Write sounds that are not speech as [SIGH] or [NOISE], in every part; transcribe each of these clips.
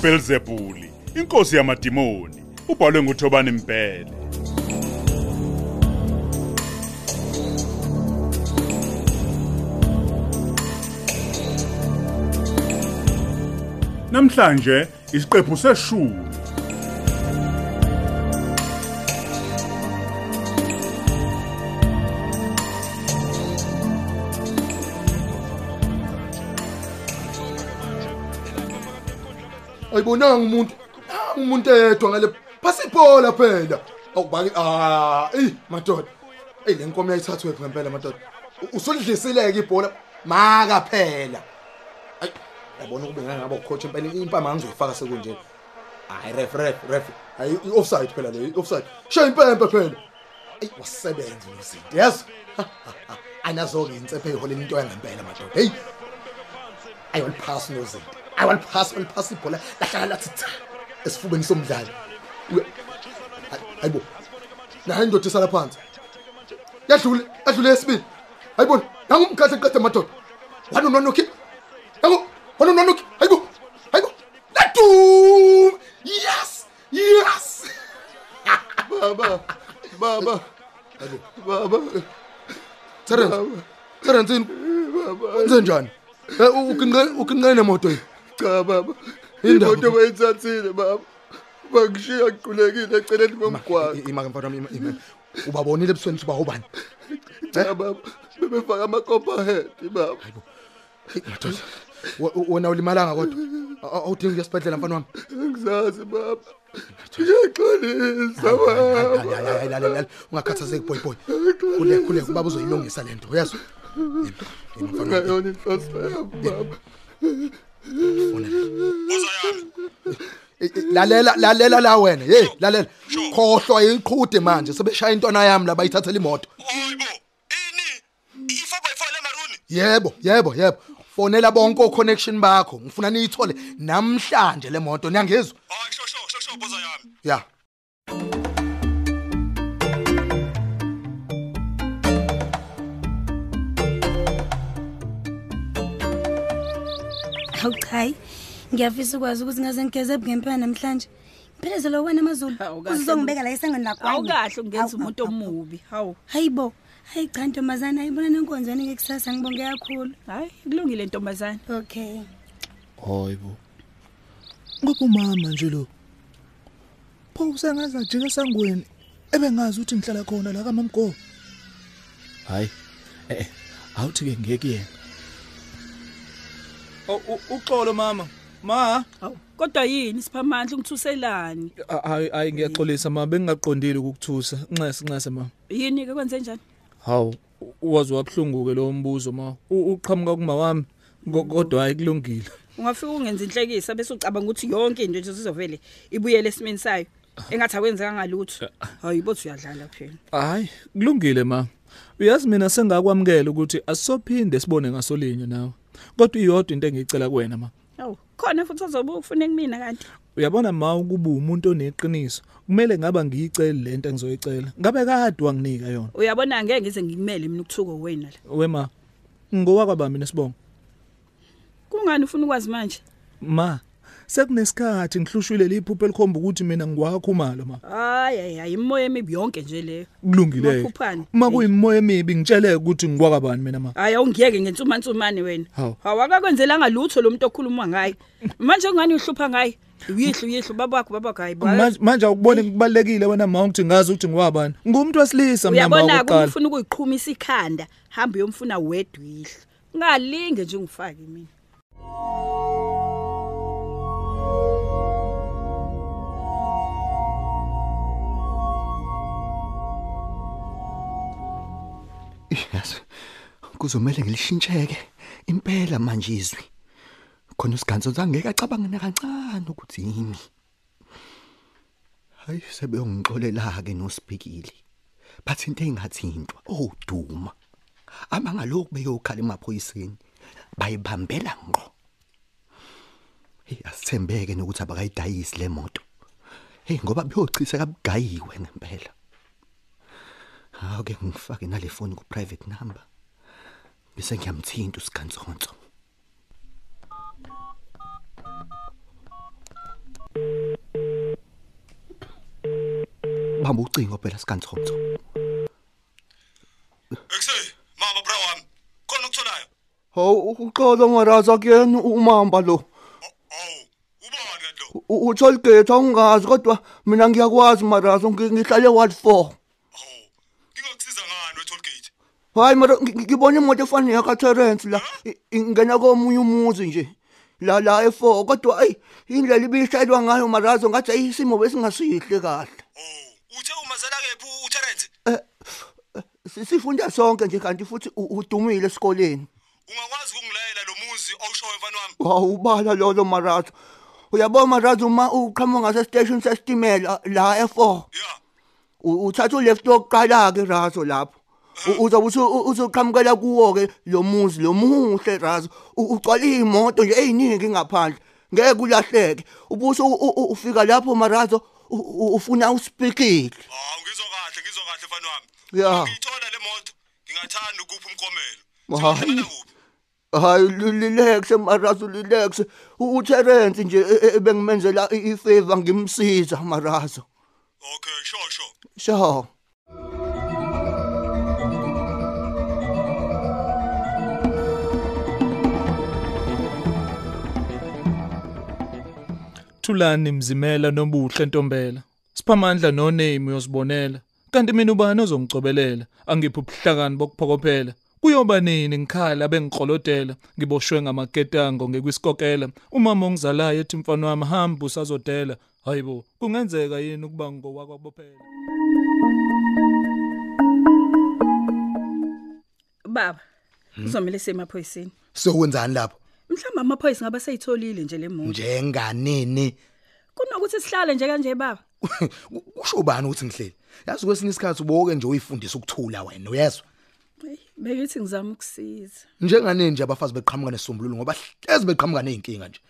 uBelzebuli inkosi yamadimoni ubhalwe nguThobani Mpele. Namhlanje isiqephu seshumi. Ayibonanga umuntu nangu umuntu edwa ngale phasiphola phela. Awubaki ah ey madoda. Ey le nkomo yayithathwe ngempela madoda. U- usolidlisileke ibhola maka phela. Ay yabona ukube ngangaba ucoach impela impama ngizoyifaka sekunje hayi ref ref ref. Hayi i- offside phela le i- offside shaya impempe phela. Ey wasebenza uzinto yazi? Anazoke insephe eholeni into yangempela madoda. Hey ayoliphasa nozinto. Ayoliphasa oliphasa ibhola lahlala lathi tha esifubeni somdlali. Uye- Hayi- hayibo nahayi indoda isala phansi. Yadlule yadlule yesibili. Hayibona nangu umkhathi eqeda madoda wanonwanokhi nangu wanonwanokhi hayibo hayibo ladum yes yes. [LAUGHS] Baba baba baba. Terence Terence yini wenze njani? Eh, u- ukinqe ukinqe nemoto yini cha baba imoto bayithathile baba bangishiya ngiqulekile eceleni komgwaqo. imake mfana wami ima- ima ubabonile ebusweni ukuthi bawubani cha baba bebefaka amakopa head baba we- wena ulimalanga kodwa? Awudingi ukuya esibhedlela mfana wami? Ngizazi baba ngiyaxolisa baba lalela, ungakhathazeki boy boy. Kule kule ubaba uzoyilungisa lento uyazwa ngayona inhloso yami baba Eh, eh, lalela lalela la wena hey lalela khohlwa iqhude manje sebeshaya intwana yami la bayithathela imoto Hayibo, ini? I4x4 lemaruni? yebo yebo yebo fonela bonke o-connection bakho ngifuna niyithole namhlanje le moto niyangizwa Hayi sho sho sho sho boza yami. ya Hawu cha hayi. Ngiyafisa ukwazi ukuthi ngaze ngigeze ngempela namhlanje. Phezelo wena amazulu. Hawu, kahle. Uzongibeka la esangweni lakho. awukahle ungenza umuntu omubi hawu Hayibo. Hayi cha ntombazana ayibona nenkonzo yanike kusasa ngibonge kakhulu. hayi kulungile ntombazana Okay. Hayibo. Ngoba umama nje lo. Pho usengaza ajike esangweni ebengazi ukuthi ngihlala khona la kaMamgo. Hayi. Eh, awuthi ke ngeke yena. Oh, uxolo mama. Ma, hawu kodwa yini siphamandla ungithuselani hayi hayi ngiyaxolisa mama bengingaqondile ukukuthusa. Nxese nxese mama. yini ke kwenze njani Hawu, uwazi wabhlunguke lo mbuzo ma. U- Uqhamuka kuma wami ko- kodwa hayi kulungile. ungafika ungenza inhlekisa bese ucabanga ukuthi yonke into nje sizovele ibuyele esimeni sayo engathi akwenzeka ngalutho hayi bothi uyadlala phela Hayi, kulungile ma. Uyazi mina sengakwamukela ukuthi asisophinde sibone ngasolinye nawe. Kodwa iyodwa into engicela kuwena ma. hawu khona futhi ozobe ufune kumina kanti Uyabona ma ukuba umuntu oneqiniso, kumele ngaba ngiyicela lento engizoyicela. Ngabe kade wanginika yona. uyabona ngeke ngize ngikumele mina ukuthuko wena la Wema. Ngowakwabami nesibongo. kungani ufuna ukwazi manje Ma, sekunesikhathi ngihlushwile liphupho elikhomba ukuthi mina ngiwakho umalo ma. hayi hayi hayi imoya emibi yonke nje leyo Kulungile. Maphuphane. Uma kuyimoya emibi ngitsheleke ukuthi ngiwakwabani mina ma. hayi awungiyeke ngensumansumane wena Hawu. hawu akakwenzelanga lutho lo muntu okhuluma ngaye manje ngani uhlupha ngaye uyihlo uyihlo babakho babakho hayi Manje awubone kubalekile wena ma ukuthi ngazi ukuthi ngiwabani. Ngumuntu wesilisa mina ma uyabona oqala. ufuna ukuyiqhumisa ikhanda hamba uyomfuna wedwa ihlo ungalinge nje ungifake mina Yazi kuzomela ngilishintsheke impela manje izwi. Khona usiganzo ngeke acabanga nakancane ukuthi yimi. Hayi sebeyongixolela ke nosibhikili. Bathi into engathintwa oduma. Abangalokhu beyokhala emaphoyiseni bayibambela ngqo. Hey asithembeke nokuthi abakayidayisi le moto. Hey ngoba beyochisa kabugayiwe ngempela. Awuke ngifake nale phone ku private number. Bese ngiyamthinta usikhantsonto. Bamba ucingo phela sikhantsonto. Ekuse mama bra wami. Khona ukutholayo. Hawu uxolo ngaraza kuyena umamba lo. Oh, oh, Uthole gate awungazi kodwa mina ngiyakwazi marazo ngihlale ward 4. Hayi mara ngi- ngibona imoto efana yaka Terence la i- ingena komunye umuzi nje. La la e4 kodwa ay indlela ibishayelwa ngayo marazo ngathi ayisimo besingasihle kahle. Awu, uthe umazela kephi uTerence? Si- Sifunda sonke nje kanti futhi u- udumile esikoleni. Ungakwazi ukungilayela lo muzi awushoyo mfana wami. Wawubala lolo marazo. Uyabona marazo uma uqhamuka ngase station sesitimela la e4. Yeah. U- uthatha uleft oqala ke razo lapho U- uzobe usu- uzoqhamukela kuwo ke lo muzi lo muhle razo ugcwala imoto nje eziningi ngaphandle ngeke ulahleke ubuso ufika lapho marazo ufuna uspikile Hawu ngizwa kahle, ngizwa kahle mfana wami. Yeah. Ngiyithola le moto. Ngingathanda ukupha umkomelo. Hayi. Lilexe marazo lilexe uTerence nje e- e- ebengimenzela ifavor ngimsiza marazo Okay, sure sure. sure Thulani mzimela nobuhle ntombela. Siphamandla no name uyosibonela. Kanti mina ubani ozongicobelela? Angiphi ubuhlakani bokuphokophela. Kuyoba nini ngikhala bengiqolotela ngiboshwe ngamaketango ngekwisikokela umama ongizalayo ethi mfana wami hamba usazodela hayibo kungenzeka yini ukuba ngowakwabophela Baba, uzomela semaphoyiseni. sokwenzani lapho Mhlawumbe amaphoyisa ngaba seyitholile nje le muntu. njenganini Kunokuthi sihlale nje kanje baba. [LAUGHS] kusho bani ukuthi ngihleli yazi kwesinye isikhathi uboke nje uyifundisa ukuthula wena uyezwa Hey, bekithi ngizama ukusiza. njenganini nje abafazi beqhamuka nesombululo ngoba hlezi beqhamuka nezinkinga nje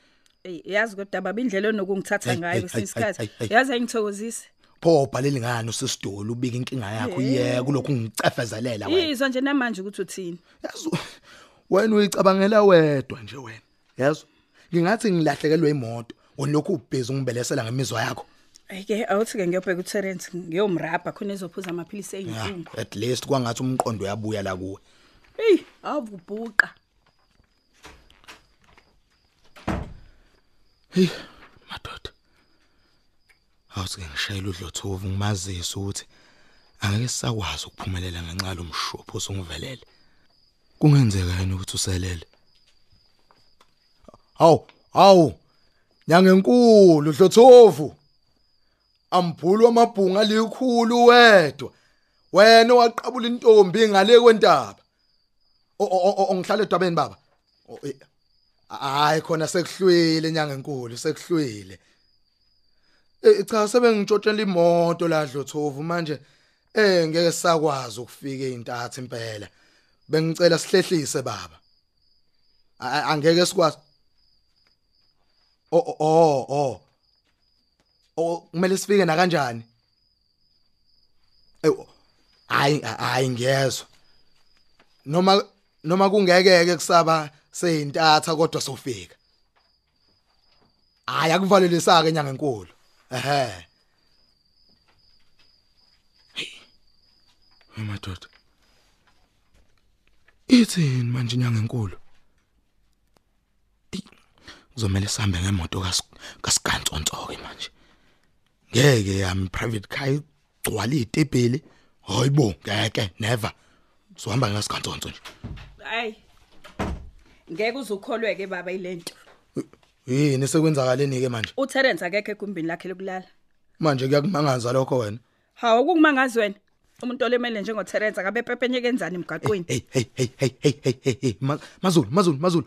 Ey, yazi kodwa baba indlela onokungithatha ngayo hey, kwesinye hey, hey, isikhathi. hey, hey. Yazi ayingithokozise. pho bhaleli ngani usisidolo ubika inkinga yakho iye kulokhu ngicefezelela wena Izwa nje namanje ukuthi uthini. yazi wena uyicabangela wedwa nje wena. Yazi? Ngingathi ngilahlekelwe imoto. Olokhu ubhizi ngibelesela ngemizwa yakho. Ayike awuthi ke ngiyobheka uTerence ngiyomrabha khona ezophuza amaphilisi Yeah, eyinhlungu. at least kwangathi umqondo uyabuya la kuwe. Hey, avubhuqa. hey madoda. Awusike ngishayela udlothovu ngimazisa ukuthi angeke sisakwazi ukuphumelela ngenxa yalomshopho osungivelele kungenzeka yini ukuthi uselele hawu hawu. Nyangenkulu dlothovu ambhulu amabhunga likhulu wedwa. Wena waqabula intombi ngale kwentaba. Ongihlala edwabeni baba. Eh, hayi khona sekuhlwile nyangenkulu sekuhlwile. Eh cha sebengitshotshela imoto la Dlothovu manje eh ngeke sakwazi ukufika eintathe impela. Bengicela sihlehlise baba. Angeke sikwazi. Oh oh oh Oh kumele sifike na kanjani Eh hayi hayi ngiyezwa noma noma kungekeke kusaba seyintatha kodwa sofika. Hayi akuvalelisake inyanga enkulu. Ehe. Hey madoda. Ithini manje inyanga enkulu. Eyi, kuzomela sihambe ngemoto kas kasigantsontsonke manje. Ngeke yami private car igcwala izitebheli hayibo ngeke never. Sohamba ngasigantsonto nje. Hayi. Ngeke uzukholweke baba ilento. yini sekwenzakaleni ke manje? uTerence akekho egumbini lakhe lokulala. Manje kuyakumangaza lokho wena? Hawu kukumangazi wena umuntu olemele njengoTherenza kabe pepenyeke enzani emgaqweni? Hey hey hey hey hey hey hey mazulu mazulu mazulu.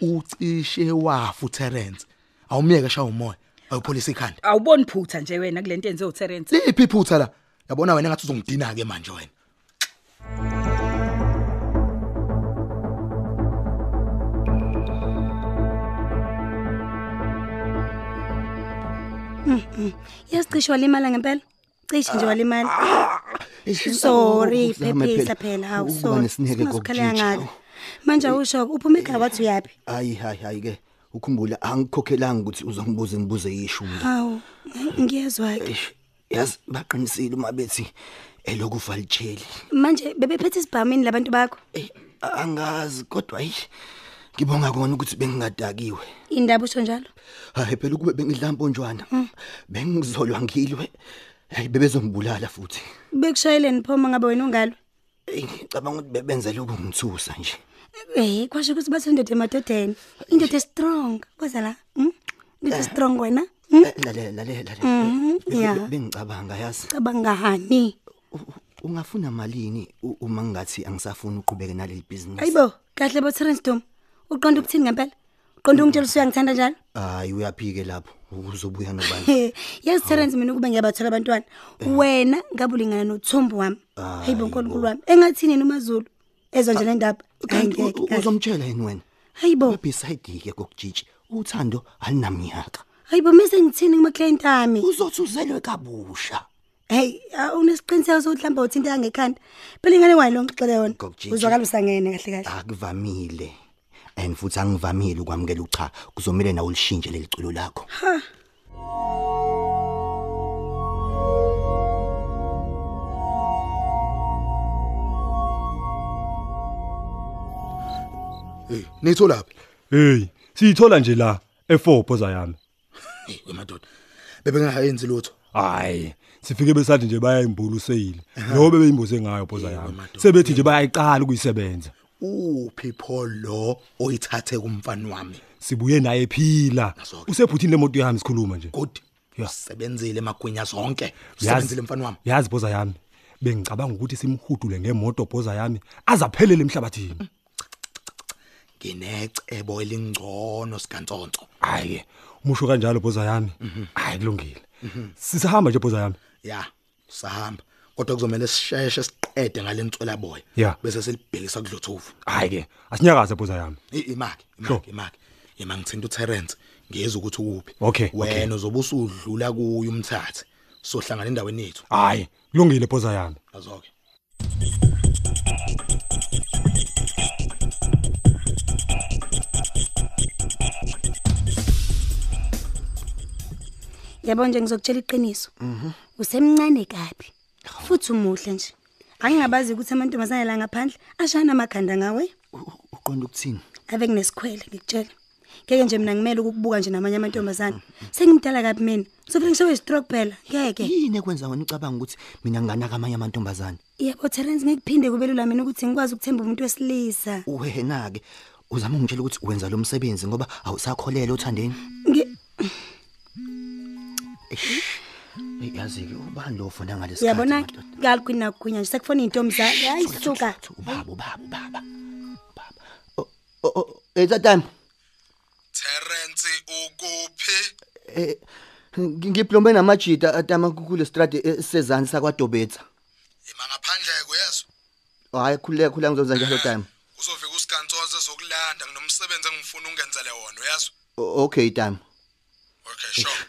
Ucishe wafu Terence awumiyeke shawa umoya. Awupholisa ikhanda. Awuboni phutha nje wena kulento enze uTerence liphi iphutha la? Yabona wena ngathi uzongidina ke manje wena. Hmm, mhm. Yasicishwa lemali ngempela. Cishe nje ah. walimali. Ah. Sorry, phephisa phela. Hawu Ukuba sorry. nesineke Singasikhala kokujija. ngalo. Manje awusho uphuma ekhaya wathi uyapi? hayi hayi hayi ke ukhumbula angikhokhelanga ukuthi uzongibuza imibuzo eyishumi Hawu, ngiyezwa ke. Eish, yazi baqinisile uma bethi eloku falcheli manje bebephethe isibhamini labantu bakho Eh, angazi kodwa ayi ngibonga kona ukuthi bengingadakiwe indaba usho njalo hayi phela ukube bengidla imponjwana bengizolwa ngilwe hayi bebezongibulala futhi. Bekushayeleni pho uma ngabe wena ungalwe? Ey, ngicabanga ukuthi bebenza lokhu ngithusa nje. Eh kwasho ukuthi bathi indoda emadodeni. Indoda strong. Kwaza la? Hm? indoda strong wena? Hm? Eh, lalela lalela lalela. Mhm, Be- be- ya. be- bengicabanga yazi? Cabangani U- u- ungafuna malini u- uma ngathi angisafuni uqhubeke naleli business? Ayibo kahle bo Terence Dom. Uqonda ukuthini ngempela? Uqonda ungitshela usuya ngithanda njalo? Hayi uyaphike lapho. Uzobuya nobani? [LAUGHS] Yazi Terence mina ukube ngiyabathola abantwana. Wena ngabe ulingana nothombo wami. Hayibo nkulunkulu wami engathini yena uMazulu? Ezwa nje le ndaba kanti u- Angeke, u- kahle. uzomtshela yini wena? Hayibo beside ke kokujiji uthando alinamnyaka hayibo mise ngithini kuma client ami? Uzothi uzelwe kabusha. Hey unesiqiniseko sokuthi mhlawumbe uthinta yangekhanda phela ingane wayo longixele yona. Ngokujiji. uzwakala usangene kahle kahle. Akuvamile. And futhi angivamile ukwamukela ucha kuzomela nawe ulishintshe leli culo lakho ha hey nitholaphi Hey, siyithola nje la e4 phoza yami. hey wemadoda bebengayenzi lutho Hayi, sifike besathi nje baya imbulu seyile. Ngoba beyimbuze ngayo phoza yami. madoda. Sebethi nje bayayiqala ukuyisebenza. Uphi pho lo oyithathe kumfana wami Sibuye naye ephila. Usephuthile lemoto yami sikhuluma nje. good Ya. sebenzile emagwinya zonke usebenzile mfana wami Yazi phoza yami. Bengicabanga ukuthi simhudule ngemoto phoza yami azaphelele emhlabathini. nginecebo elingcono sikantsonto Hayi, umusho kanjalo phoza yami. Hayi kulungile. Sisahamba nje phoza yami. ya sahamba kodwa kuzomela sisheshe siqede ngalentswela boya Ya. bese silibhekisa kudlothofu Hayi ke, asinyakaze phoza yami. I- imaki Sure. imaki imaki yema ngithinta uTerence ngiyeza ukuthi ukuphi Okay, okay. wena uzobe usudlula kuyo umthathe sohlangana endaweni yethu Hayi, kulungile phoza yami. azoke yabo nje ngizokutshela iqiniso usemncane kabi futhi umuhle nje angingabazi ukuthi amantombazane la ngaphandle ashana amakhanda ngawe? U- u- uqonda ukuthini? Ave nginesikhwele ngikutshela ngeke nje mina ngimele ukukubuka nje namanye amantombazane. Sengimdala kabi mina. Sofike ngishowe stroke phela. Ngeke. Yini ekwenza wena ucabanga ukuthi mina nginganaka amanye amantombazane? Yebo Terence ngikuphinde kube lula mina ukuthi ngikwazi ukuthemba umuntu wesilisa. Wena ke uzama ungitshela ukuthi wenza lo msebenzi ngoba awusakholelwa othandeni? Ngi- Hey, yazi ke ubani lo fona ngalesi uyabona? ngalikhwina kunya nje sekufona intombi zami hayi suka. ubaba ubaba ubaba. Ubaba. Oh oh etatami Terence ukuphi? eh ngiplombe namajita atama kule strade sezansi sakwadobetha. Ima ngaphandle kuyezwa. hayi khuleka khuleka ngizonza njalo time Uzofika usikantsonze zokulanda nginomsebenzi engifuna ungenzele wona uyezwa? O- okay time Okay sure.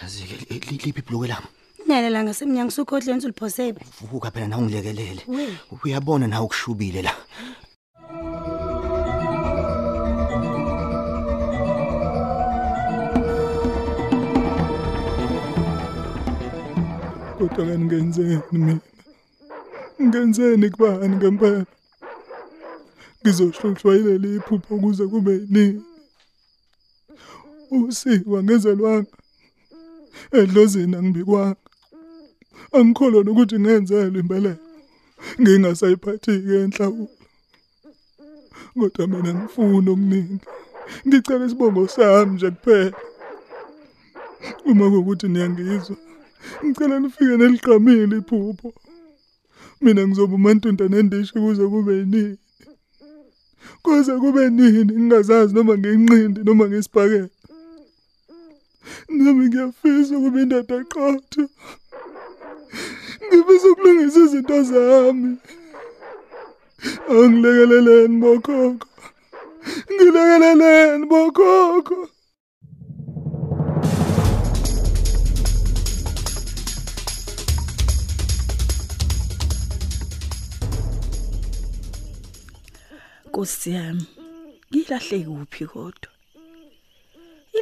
Yazi ke li- li- liphi ibhloke lami nalela ngasemnyango sukhohle enze uliphosebe vuka phela na ungilekelele. We. uyabona na ukushubile la. Kodwa ke ngenzeni mina? Ngenzeni kubani ngempela? Ngizohlushwa yileli iphupho kuze kube yini? Usikwa ngezelwanga edlozini angibikwanga angikholwa nokuthi ngenzelwe impela. Ngingasayiphathi-ke enhlawulo kodwa mina ngifuna okuningi ngicela isibongo sami nje kuphela. Uma kuwukuthi niyangizwa ngicela nifike neliqamile iphupho. Mina ngizoba umantunta nendishi kuze kube yini kuze kube nini ngingazazi noma nginqindi noma ngisibhakela nami ngiyafisa ukuba indoda eqotho ngifisa ukulungisa izinto zami. Angilekeleleni bokhokho. Ngilekeleleni bokhokho. Nkosi yami, ngilahleke kuphi kodwa?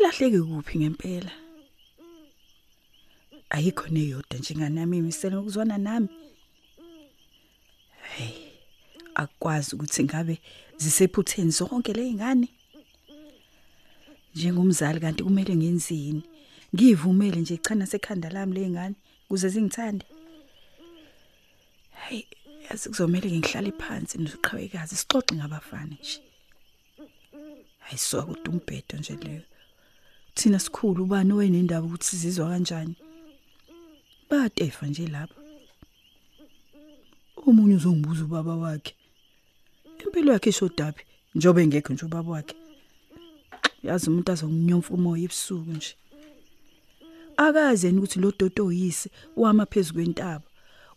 Ilahleke kuphi ngempela? ayikho neyodwa njengani nami imisele ukuzwana nami. Hey akwazi ukuthi ngabe zisephutheni zonke lezingane njengomzali kanti kumele ngenzini ngivumele nje ichana sekhanda lami lezingane kuze zingithande? Hey yazi kuzomela ngihlale phansi noziqhawekazi sixoxe ngabafana nje. Hayiso kodwa umbhedo nje leyo. Thina sikhulu ubani owenendaba ukuthi sizizwa kanjani? Batefa nje lapha. Omunye uzongibuza ubaba wakhe impilo yakhe ishodapi njobe engekho nje ubaba wakhe. Yazi umuntu azonginyomfa umoya ebusuku nje. Akaze yena ukuthi lo dodo oyise wama phezukweni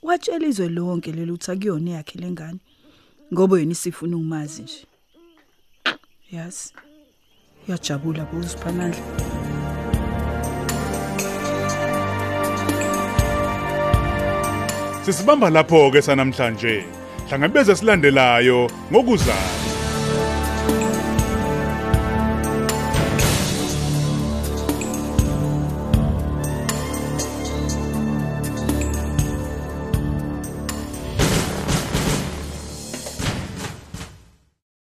watshela izwe lonke lelo uthi akuyona yakhe lengane ngoba yena isifuna ukumazi nje. Yazi. Yajabula boziphamandla Sisibamba lapho ke sanamhlanje. Hlangabeze silandelayo ngokuzayo.